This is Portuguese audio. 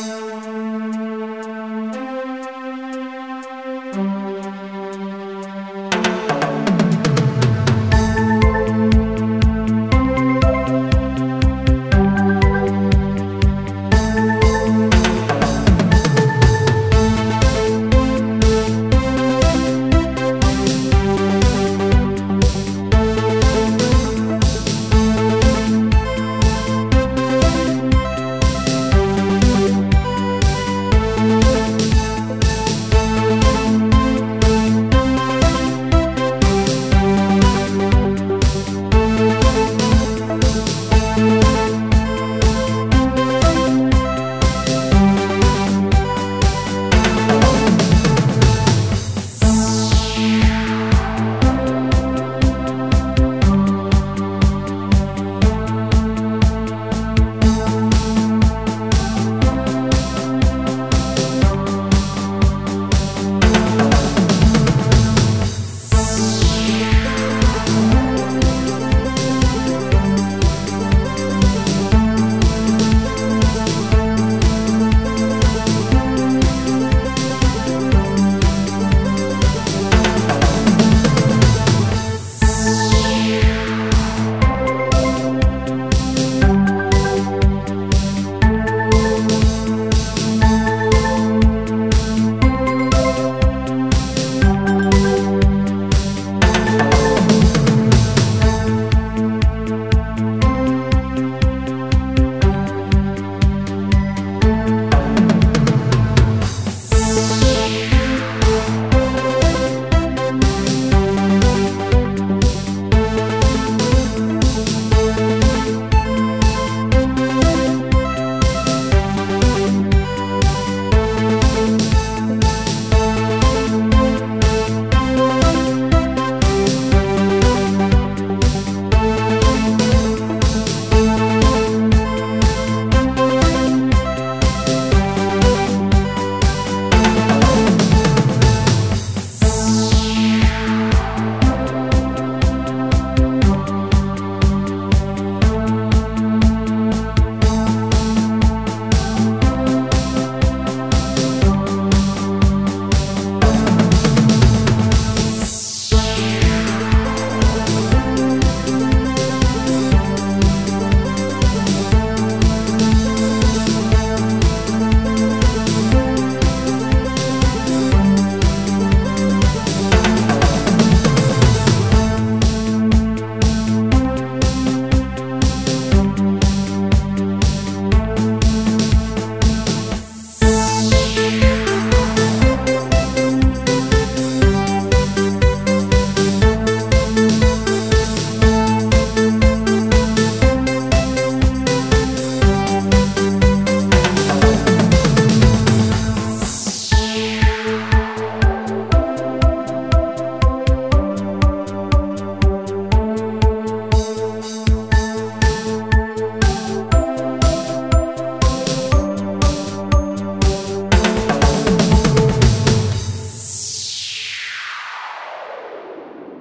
Música